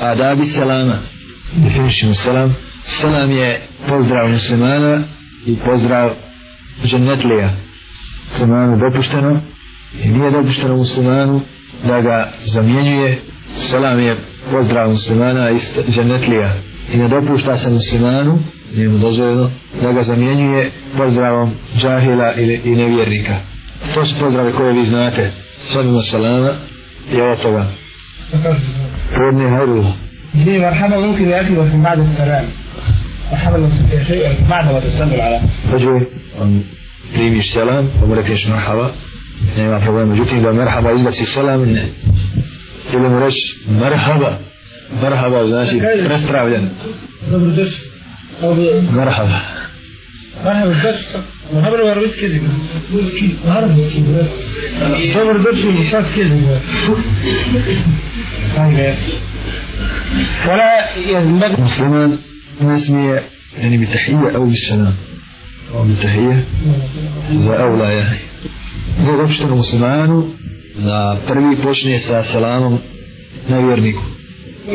adabi selama definišimo selam selam je pozdrav muslimana i pozdrav ženetlija muslimanu dopušteno i nije dopušteno muslimanu da ga zamjenjuje selam je pozdrav muslimana i ženetlija i ne dopušta se muslimanu nije mu dozvoljeno da ga zamjenjuje pozdravom džahila ili, i nevjernika to su pozdrave koje vi znate Svabimo selama i ovo toga. Kako kažete تقولني هل دي مرحبا ممكن يا اخي بس بعد السلام مرحبا لو سمحت يا شيخ بعد إيه، ما تسلم على فجوي بريم السلام ومرة فيش مرحبا يعني ما فهمت موجودين لو مرحبا إذا بس السلام إنه كل مرش مرحبا مرحبا زناشي رسترا وين مرحبا مرحبا زناشي مرحبا ورويس كذي مرحبا ورويس كذي Naime, ona je zbog musliman ne smije ni bi tahija au bi salam. Ovo bi tahija za evla je. Zbog opštenu muslimanu da prvi počne sa salamom na vjerniku.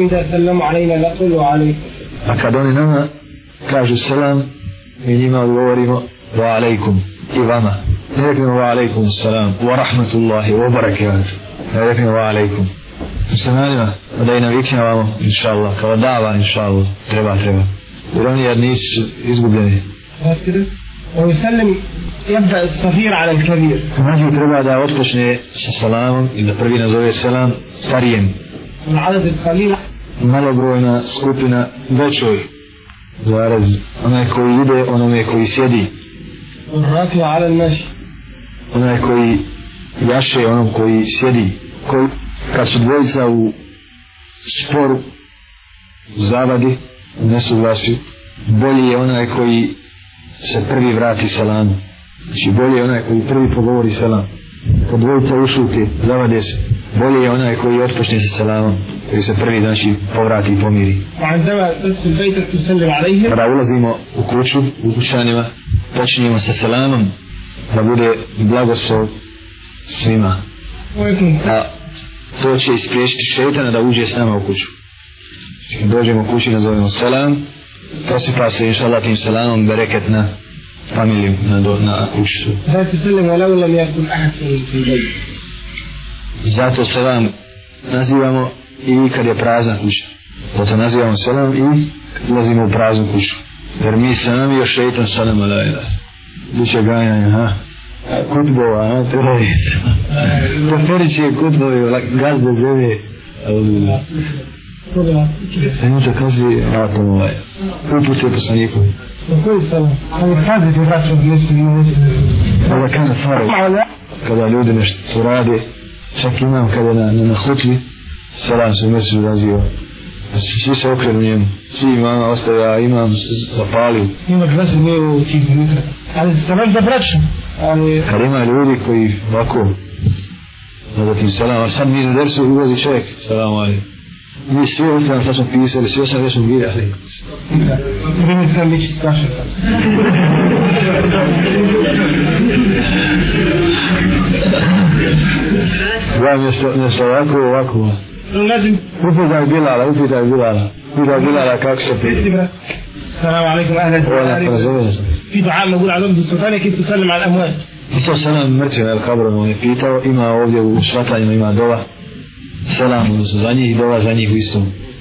Ida salamu alaina lakulu alaikum. A kad oni nama kažu salam, mi njima govorimo wa alaikum i vama. Ne rekli wa alaikum salam, wa rahmatullahi, wa barakatuh. Ne rekli wa alaikum muslimanima da i naviknjavamo inša Allah kao dava inša Allah treba treba jer oni jer nisu izgubljeni Znači treba da otpočne sa salamom i da prvi nazove selam starijem malobrojna skupina većoj zaraz onaj koji ide onome koji sjedi onaj koji jaše onom koji sjedi koji kad su dvojica u sporu u zavadi ne su vlasi bolji je onaj koji se prvi vrati salam znači bolji je onaj koji prvi pogovori salam kad dvojica usluke zavade se bolji je onaj koji otpočne sa salamom koji se prvi znači povrati i pomiri kada ulazimo u kuću u kućanima počinjemo sa salamom da bude blagoslov svima a to će ispriječiti šeitana da uđe s nama u kuću. Kad dođemo u kuću, nazovemo selam, prosipa se inša Allah tim selamom bereket na familiju, na, do, na kuću. Zato selam nazivamo i kad je prazna kuća. Zato nazivamo selam i ulazimo u praznu kuću. Jer mi selam i još šeitan selam alajda. Biće gajanje, ha? kutbova, ne, to je isma. Poferiće kutbovi, gazde zeme. Ne, ne, kaži, ja tamo, pa, ovaj, uputio to sa nikom. Ali kada ti vraćam gdje kada ljudi nešto rade, čak imam kada na, na, na hutvi, salam se mesiru naziva. Znači, svi se okrenu njemu, svi imam, ostaje, ja imam, zapali. Ima kada se nije u tih dvijeta. Ali se vraći za vraćam kad ima ljudi koji ovako zatim selam a sad mi na dersu ulazi čovjek selam ali mi svi ostavljamo što smo pisali svi ostavljamo što smo vidjeli primjer sam lići strašan Ja, mjesto ovako, ovako, ne znam. Upitaj Bilala, upitaj Bilala. Upitaj Bilala kako se pije. Salamu alaikum, ahlet. Ola, pa zove se. في دعاء مقول على رمز السلطان كيف تسلم على الأموال Isto se nam mrtvi na Al-Kabra mu je pitao, ima ovdje u šlatanjima, ima dola, selam, odnosno za njih, dola za njih u istom